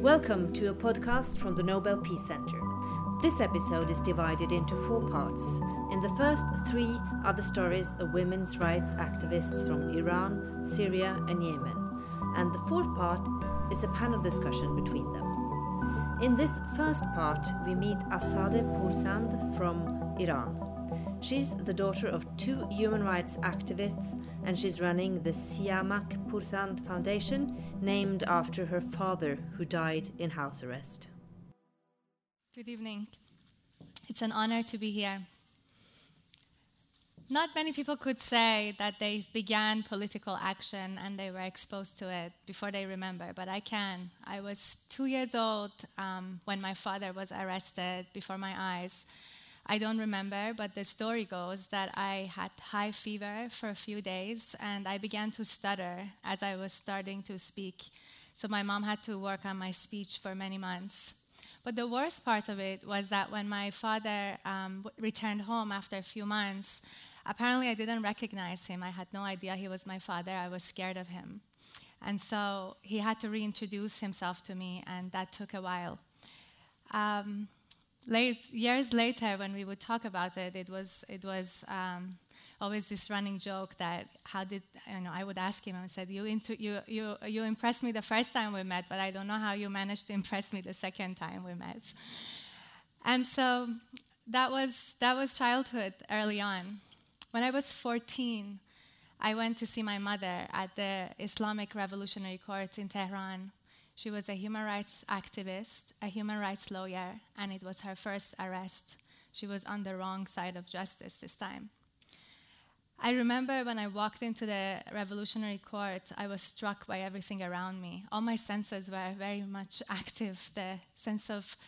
Welcome to a podcast from the Nobel Peace Center. This episode is divided into four parts. In the first three are the stories of women's rights activists from Iran, Syria, and Yemen. And the fourth part is a panel discussion between them. In this first part, we meet Azadeh Pourzand from Iran. She's the daughter of two human rights activists and she's running the Siamak Pourzand Foundation, named after her father who died in house arrest. Good evening. It's an honor to be here. Not many people could say that they began political action and they were exposed to it before they remember, but I can. I was two years old um, when my father was arrested before my eyes I don't remember, but the story goes that I had high fever for a few days and I began to stutter as I was starting to speak. So my mom had to work on my speech for many months. But the worst part of it was that when my father um, returned home after a few months, apparently I didn't recognize him. I had no idea he was my father. I was scared of him. And so he had to reintroduce himself to me, and that took a while. Um, late, years later, when we would talk about it, it was it was um, always this running joke that how did you know I would ask him and said you you you you impressed me the first time we met, but I don't know how you managed to impress me the second time we met. And so that was that was childhood early on. When I was 14, I went to see my mother at the Islamic Revolutionary Court in Tehran she was a human rights activist, a human rights lawyer, and it was her first arrest. She was on the wrong side of justice this time. I remember when I walked into the Revolutionary Court, I was struck by everything around me. All my senses were very much active. The sense of,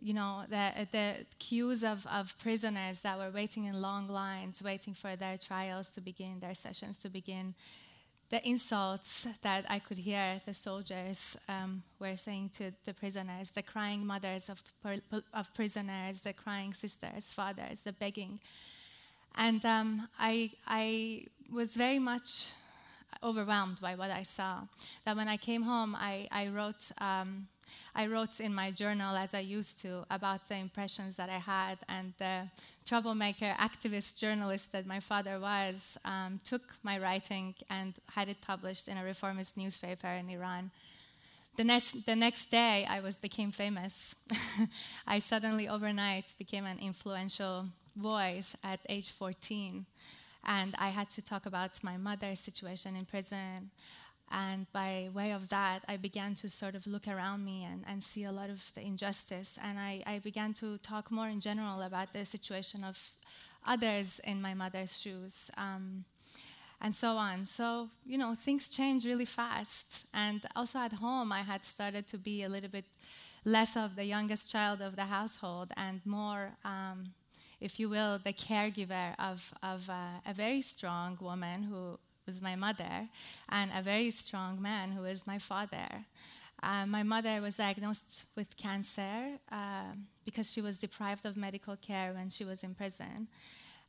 you know, the, the queues of, of prisoners that were waiting in long lines, waiting for their trials to begin, their sessions to begin, the insults that I could hear the soldiers um, were saying to the prisoners, the crying mothers of, of prisoners, the crying sisters, fathers, the begging. And um, I, I was very much overwhelmed by what I saw. That when I came home, I, I wrote um, I wrote in my journal, as I used to, about the impressions that I had. And the troublemaker, activist journalist that my father was, um, took my writing and had it published in a reformist newspaper in Iran. The next, the next day, I was, became famous. I suddenly, overnight, became an influential voice at age 14. And I had to talk about my mother's situation in prison. And by way of that, I began to sort of look around me and, and see a lot of the injustice. And I, I began to talk more in general about the situation of others in my mother's shoes. Um, and so on. So, you know, things change really fast. And also at home, I had started to be a little bit less of the youngest child of the household and more, um, if you will, the caregiver of, of uh, a very strong woman who was my mother, and a very strong man who was my father. Uh, my mother was diagnosed with cancer uh, because she was deprived of medical care when she was in prison.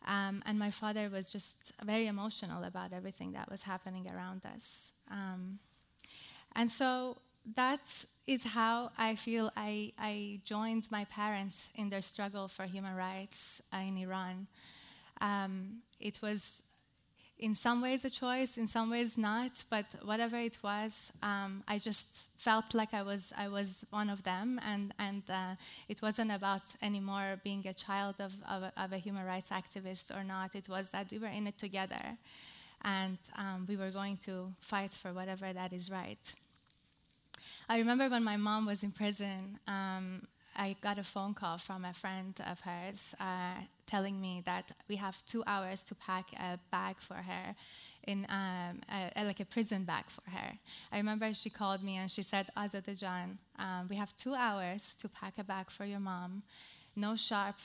Um, and my father was just very emotional about everything that was happening around us. Um, and so that is how I feel I, I, joined my parents in their struggle for human rights in Iran. Um, it was in some ways a choice, in some ways not, but whatever it was, um, I just felt like I was, I was one of them, and, and uh, it wasn't about anymore being a child of, of, a, of, a, human rights activist or not. It was that we were in it together, and um, we were going to fight for whatever that is right. I remember when my mom was in prison, um, I got a phone call from a friend of hers uh, telling me that we have two hours to pack a bag for her, in um, a, a, like a prison bag for her. I remember she called me and she said, Azadejan, um, we have two hours to pack a bag for your mom. No sharp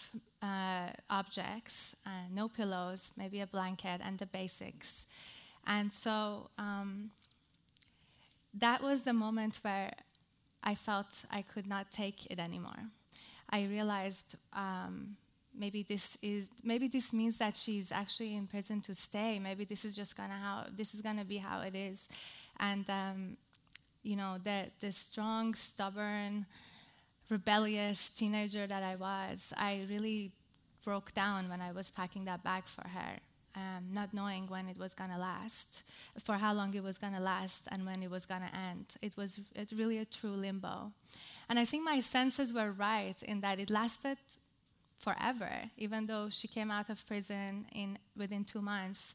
uh, objects, uh, no pillows, maybe a blanket, and the basics. And so um, that was the moment where I felt I could not take it anymore. I realized um, maybe this is maybe this means that she's actually in prison to stay. Maybe this is just gonna how this is gonna be how it is, and um, you know, the, the strong, stubborn, rebellious teenager that I was, I really broke down when I was packing that bag for her, um, not knowing when it was going to last, for how long it was going to last, and when it was going to end. It was it really a true limbo. And I think my senses were right in that it lasted forever, even though she came out of prison in, within two months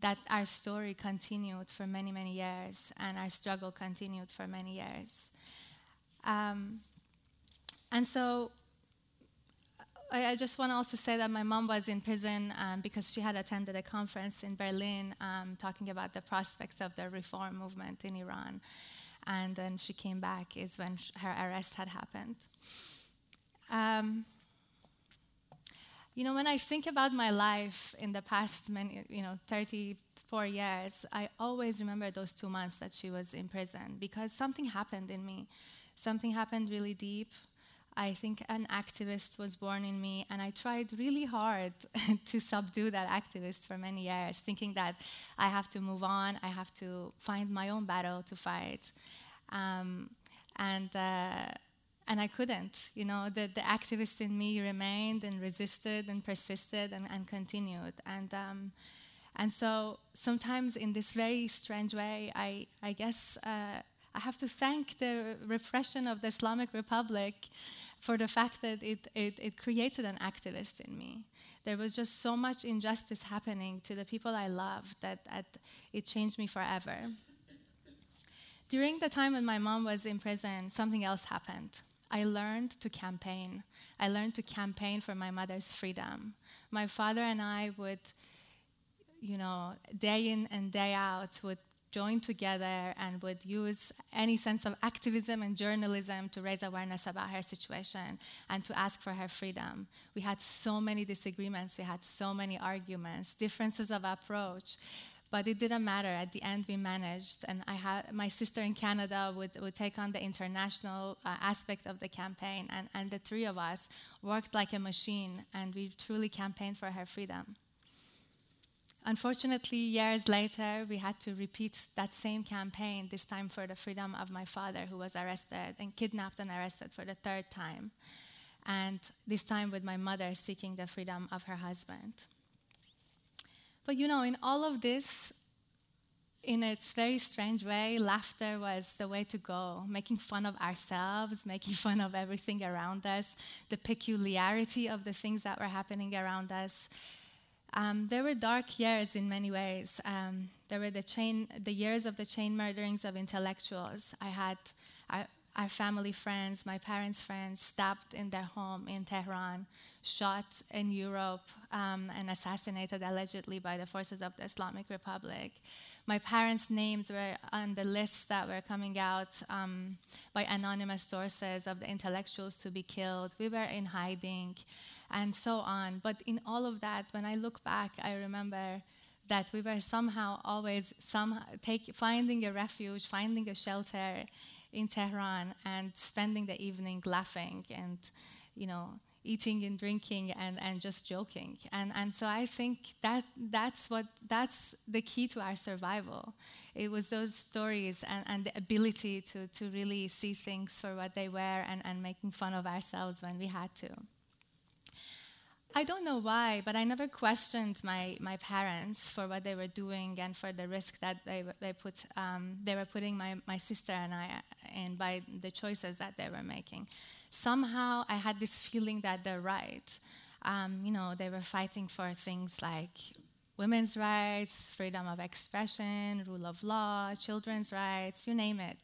that our story continued for many, many years, and our struggle continued for many years. Um, and so I, I just want to also say that my mom was in prison um, because she had attended a conference in Berlin um, talking about the prospects of the reform movement in Iran. And then she came back, is when sh- her arrest had happened. Um, you know, when I think about my life in the past many, you know, 34 years, I always remember those two months that she was in prison because something happened in me. Something happened really deep. I think an activist was born in me, and I tried really hard to subdue that activist for many years, thinking that I have to move on, I have to find my own battle to fight. Um, and uh, and I couldn't. You know, the, the activist in me remained and resisted and persisted and, and continued. And, um, and so sometimes in this very strange way, I, I guess uh, I have to thank the repression of the Islamic Republic for the fact that it, it, it created an activist in me. There was just so much injustice happening to the people I loved that, that it changed me forever. During the time when my mom was in prison, something else happened. I learned to campaign. I learned to campaign for my mother's freedom. My father and I would, you know, day in and day out, would join together and would use any sense of activism and journalism to raise awareness about her situation and to ask for her freedom. We had so many disagreements, we had so many arguments, differences of approach. But it didn't matter. At the end, we managed, and I had my sister in Canada would, would take on the international uh, aspect of the campaign, and, and the three of us worked like a machine, and we truly campaigned for her freedom. Unfortunately, years later, we had to repeat that same campaign, this time for the freedom of my father, who was arrested and kidnapped and arrested for the third time, and this time with my mother seeking the freedom of her husband. But you know, in all of this, in its very strange way, laughter was the way to go, making fun of ourselves, making fun of everything around us, the peculiarity of the things that were happening around us. Um, there were dark years in many ways. Um, there were the, chain, the years of the chain murderings of intellectuals. I had I, our family friends, my parents' friends, stabbed in their home in Tehran, shot in Europe, um, and assassinated allegedly by the forces of the Islamic Republic. My parents' names were on the lists that were coming out um, by anonymous sources of the intellectuals to be killed. We were in hiding, and so on. But in all of that, when I look back, I remember that we were somehow always some take, finding a refuge, finding a shelter in Tehran and spending the evening laughing and, you know, eating and drinking and, and just joking. And, and so I think that that's what that's the key to our survival. It was those stories and, and the ability to, to really see things for what they were and, and making fun of ourselves when we had to. I don't know why, but I never questioned my, my parents for what they were doing and for the risk that they, they, put, um, they were putting my, my sister and I in by the choices that they were making. Somehow I had this feeling that they're right. Um, you know, they were fighting for things like women's rights, freedom of expression, rule of law, children's rights, you name it.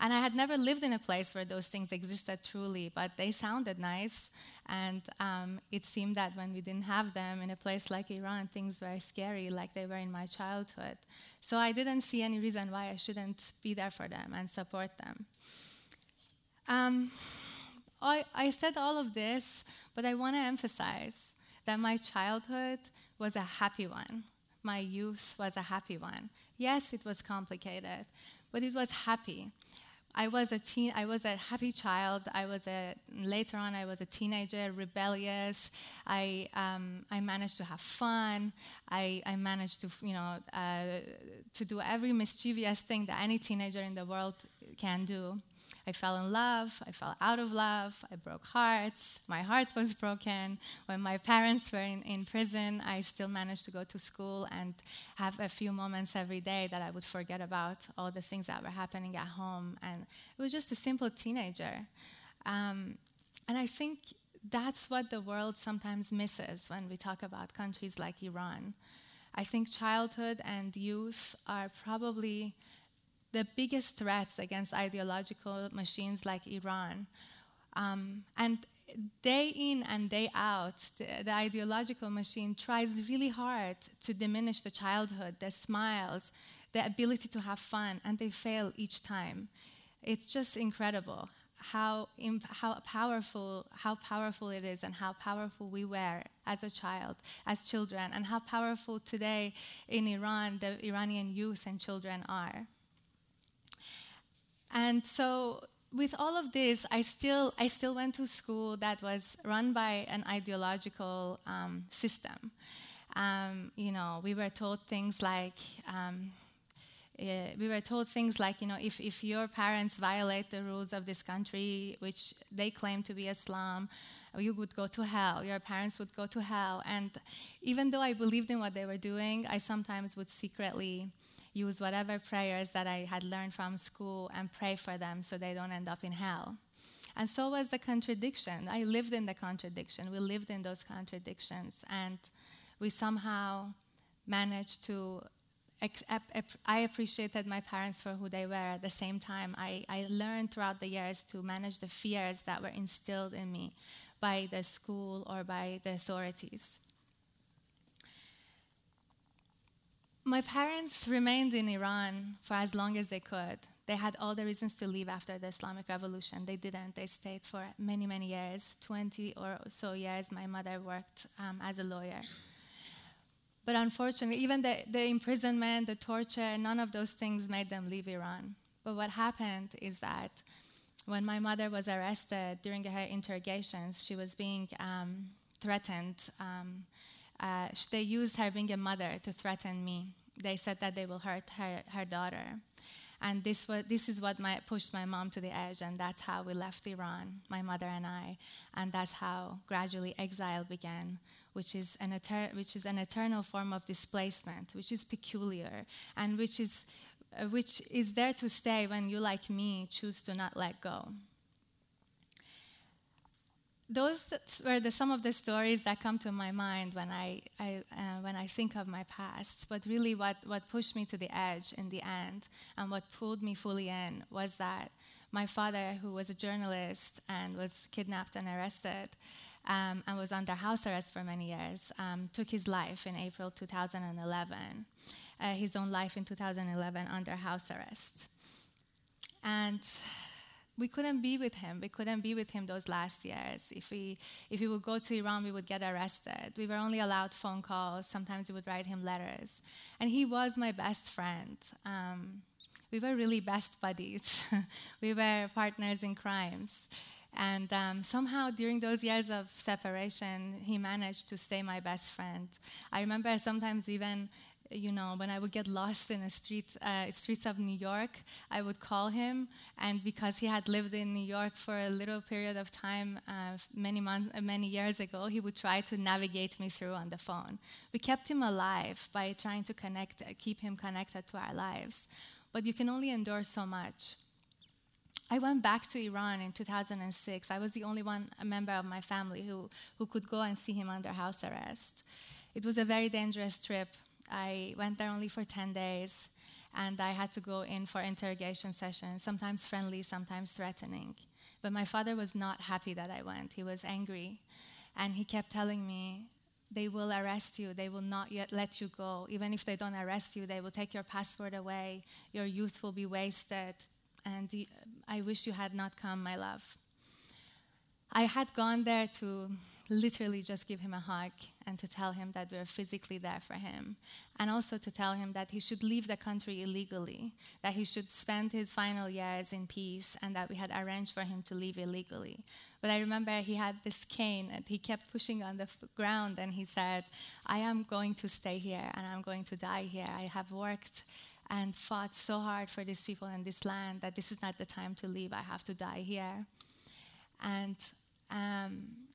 And I had never lived in a place where those things existed truly, but they sounded nice. And um, it seemed that when we didn't have them in a place like Iran, things were scary, like they were in my childhood. So I didn't see any reason why I shouldn't be there for them and support them. Um, I, I said all of this, but I want to emphasize that my childhood was a happy one. My youth was a happy one. Yes, it was complicated, but it was happy. I was a teen. I was a happy child. I was a later on. I was a teenager, rebellious. I um, I managed to have fun. I, I managed to you know uh, to do every mischievous thing that any teenager in the world can do. I fell in love, I fell out of love, I broke hearts, my heart was broken. When my parents were in, in prison, I still managed to go to school and have a few moments every day that I would forget about all the things that were happening at home. And it was just a simple teenager. Um, and I think that's what the world sometimes misses when we talk about countries like Iran. I think childhood and youth are probably the biggest threats against ideological machines like Iran. Um, and day in and day out, the, the, ideological machine tries really hard to diminish the childhood, the smiles, the ability to have fun, and they fail each time. It's just incredible how, imp- how powerful how powerful it is and how powerful we were as a child as children and how powerful today in Iran the Iranian youth and children are and so with all of this, I still, I still went to school that was run by an ideological um, system. Um, you know, we were told things like, um, we were told things like, you know, if, if your parents violate the rules of this country, which they claim to be Islam, you would go to hell, your parents would go to hell. And even though I believed in what they were doing, I sometimes would secretly use whatever prayers that I had learned from school and pray for them so they don't end up in hell. And so was the contradiction. I lived in the contradiction. We lived in those contradictions. And we somehow managed to. I appreciated my parents for who they were. At the same time, I, I learned throughout the years to manage the fears that were instilled in me by the school or by the authorities. My parents remained in Iran for as long as they could. They had all the reasons to leave after the Islamic Revolution. They didn't. They stayed for many, many years 20 or so years. My mother worked um, as a lawyer. But unfortunately, even the, the imprisonment, the torture, none of those things made them leave Iran. But what happened is that when my mother was arrested during her interrogations, she was being um, threatened. Um, uh, they used her being a mother to threaten me. They said that they will hurt her, her daughter. And this, was, this is what my, pushed my mom to the edge, and that's how we left Iran, my mother and I. And that's how gradually exile began, which is, an eter- which is an eternal form of displacement, which is peculiar, and which is, uh, which is there to stay when you, like me, choose to not let go those were the, some of the stories that come to my mind when I, I uh, when I think of my past. But really, what, what pushed me to the edge in the end and what pulled me fully in was that my father, who was a journalist and was kidnapped and arrested um, and was under house arrest for many years, um, took his life in April 2011. Uh, his own life in 2011 under house arrest. And we couldn't be with him. We couldn't be with him those last years. If we, if we would go to Iran, we would get arrested. We were only allowed phone calls. Sometimes we would write him letters. And he was my best friend. Um, we were really best buddies. we were partners in crimes. And um, somehow, during those years of separation, he managed to stay my best friend. I remember sometimes even you know, when I would get lost in the street, uh, streets of New York, I would call him, and because he had lived in New York for a little period of time, uh, many months, uh, many years ago, he would try to navigate me through on the phone. We kept him alive by trying to connect, keep him connected to our lives, but you can only endure so much. I went back to Iran in 2006. I was the only one, a member of my family, who, who could go and see him under house arrest. It was a very dangerous trip I went there only for 10 days, and I had to go in for interrogation sessions, sometimes friendly, sometimes threatening. But my father was not happy that I went. He was angry. And he kept telling me, they will arrest you. They will not yet let you go. Even if they don't arrest you, they will take your passport away. Your youth will be wasted. And I wish you had not come, my love. I had gone there to literally just give him a hug and to tell him that we're physically there for him. And also to tell him that he should leave the country illegally, that he should spend his final years in peace, and that we had arranged for him to leave illegally. But I remember he had this cane and he kept pushing on the f- ground and he said, I am going to stay here and I'm going to die here. I have worked and fought so hard for these people and this land that this is not the time to leave. I have to die here. And um,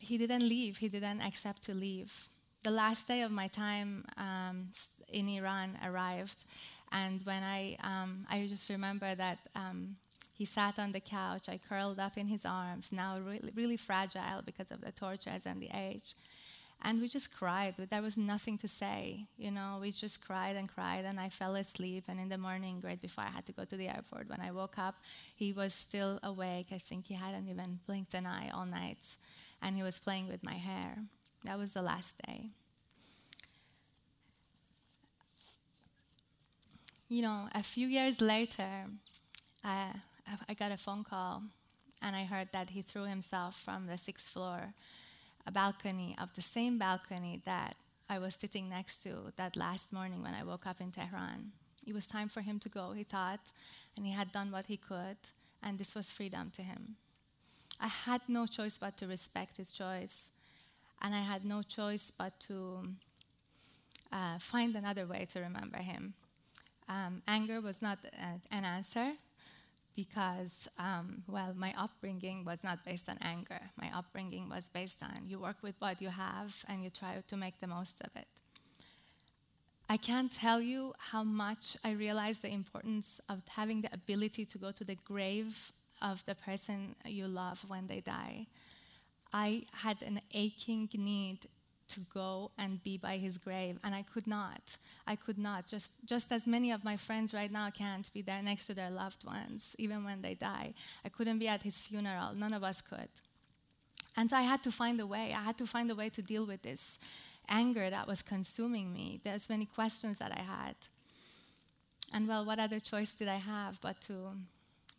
he didn't leave, he didn't accept to leave. The last day of my time um, in Iran arrived, and when I, um, I just remember that um, he sat on the couch, I curled up in his arms, now really, really fragile because of the tortures and the age. And we just cried. There was nothing to say, you know. We just cried and cried, and I fell asleep. And in the morning, right before I had to go to the airport, when I woke up, he was still awake. I think he hadn't even blinked an eye all night, and he was playing with my hair. That was the last day. You know, a few years later, uh, I got a phone call, and I heard that he threw himself from the sixth floor a balcony of the same balcony that I was sitting next to that last morning when I woke up in Tehran. It was time for him to go, he thought, and he had done what he could, and this was freedom to him. I had no choice but to respect his choice, and I had no choice but to uh, find another way to remember him. Um, anger was not uh, an answer, because, um, well, my upbringing was not based on anger. My upbringing was based on you work with what you have and you try to make the most of it. I can't tell you how much I realized the importance of having the ability to go to the grave of the person you love when they die. I had an aching need to go and be by his grave and i could not. I could not. Just just as many of my friends right now can't be there next to their loved ones even when they die. I couldn't be at his funeral. None of us could. And so i had to find a way. I had to find a way to deal with this anger that was consuming me. There's many questions that i had. And well what other choice did i have but to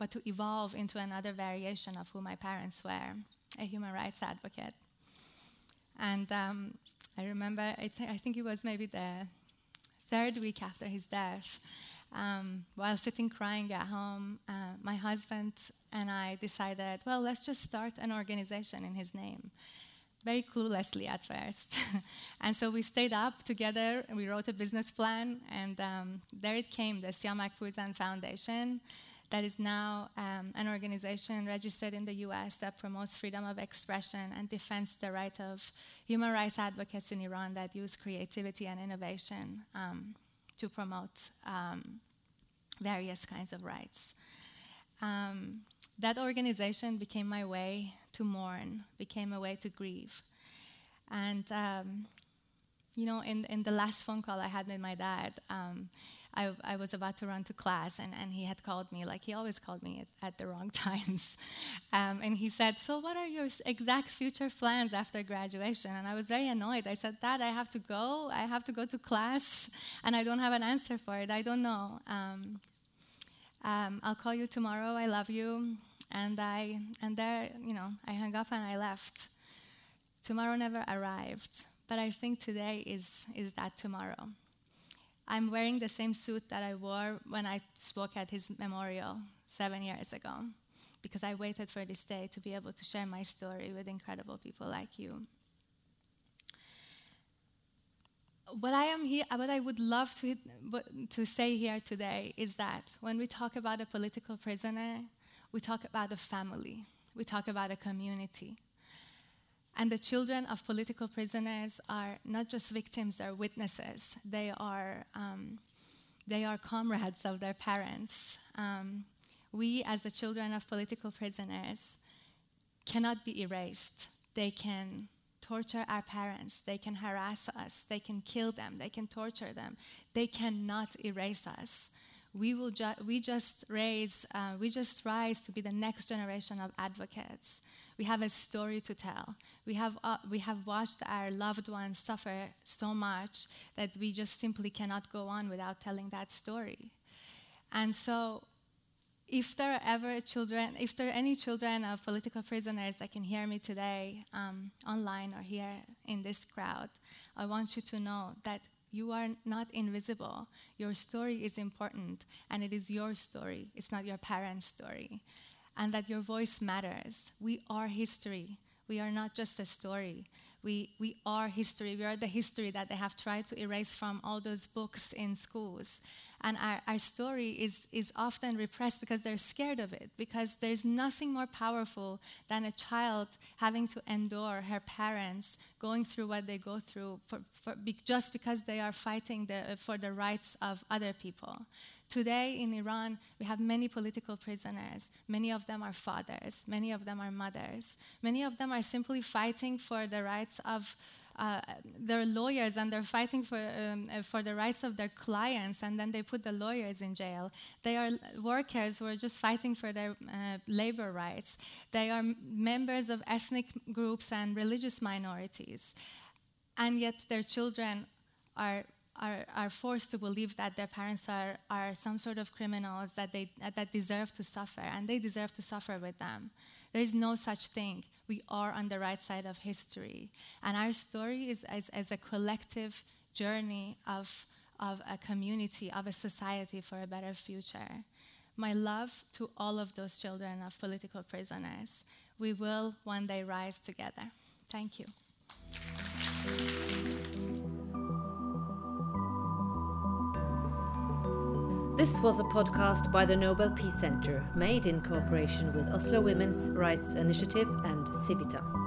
but to evolve into another variation of who my parents were a human rights advocate and um, I remember, I, th- I, think it was maybe the third week after his death, um, while sitting crying at home, uh, my husband and I decided, well, let's just start an organization in his name. Very cluelessly at first. and so we stayed up together we wrote a business plan, and um, there it came the Siamak Pourzand Foundation that is now um, an organization registered in the US that promotes freedom of expression and defends the right of human rights advocates in Iran that use creativity and innovation um, to promote um, various kinds of rights. Um, that organization became my way to mourn, became a way to grieve. And, um, you know, in, in the last phone call I had with my dad, um, I, I was about to run to class, and, and he had called me, like he always called me at, at the wrong times. Um, and he said, So, what are your exact future plans after graduation? And I was very annoyed. I said, Dad, I have to go. I have to go to class, and I don't have an answer for it. I don't know. Um, um, I'll call you tomorrow. I love you. And I, and there, you know, I hung up and I left. Tomorrow never arrived, but I think today is, is that tomorrow. I'm wearing the same suit that I wore when I spoke at his memorial seven years ago because I waited for this day to be able to share my story with incredible people like you. What I am here, what I would love to, to say here today is that when we talk about a political prisoner, we talk about a family, we talk about a community. And the children of political prisoners are not just victims, they're witnesses. They are, um, they are comrades of their parents. Um, we, as the children of political prisoners, cannot be erased. They can torture our parents, they can harass us, they can kill them, they can torture them. They cannot erase us. We, will ju- we just raise, uh, we just rise to be the next generation of advocates we have a story to tell. We have, uh, we have watched our loved ones suffer so much that we just simply cannot go on without telling that story. And so if there are ever children, if there are any children of political prisoners that can hear me today um, online or here in this crowd, I want you to know that you are not invisible. Your story is important, and it is your story. It's not your parents' story. And that your voice matters. We are history. We are not just a story. We, we are history. We are the history that they have tried to erase from all those books in schools. And our, our story is, is often repressed because they're scared of it, because there's nothing more powerful than a child having to endure her parents going through what they go through for, for be, just because they are fighting the, for the rights of other people. Today in Iran, we have many political prisoners. Many of them are fathers, many of them are mothers, many of them are simply fighting for the rights of uh, they're lawyers and they're fighting for, um, uh, for the rights of their clients, and then they put the lawyers in jail. They are workers who are just fighting for their uh, labor rights. They are members of ethnic groups and religious minorities. And yet their children are are, are, forced to believe that their parents are, are some sort of criminals that, they, that deserve to suffer, and they deserve to suffer with them. There is no such thing. We are on the right side of history. And our story is as, as a collective journey of, of a community, of a society for a better future. My love to all of those children of political prisoners. We will one day rise together. Thank you. This was a podcast by the Nobel Peace Center, made in cooperation with Oslo Women's Rights Initiative and Civita.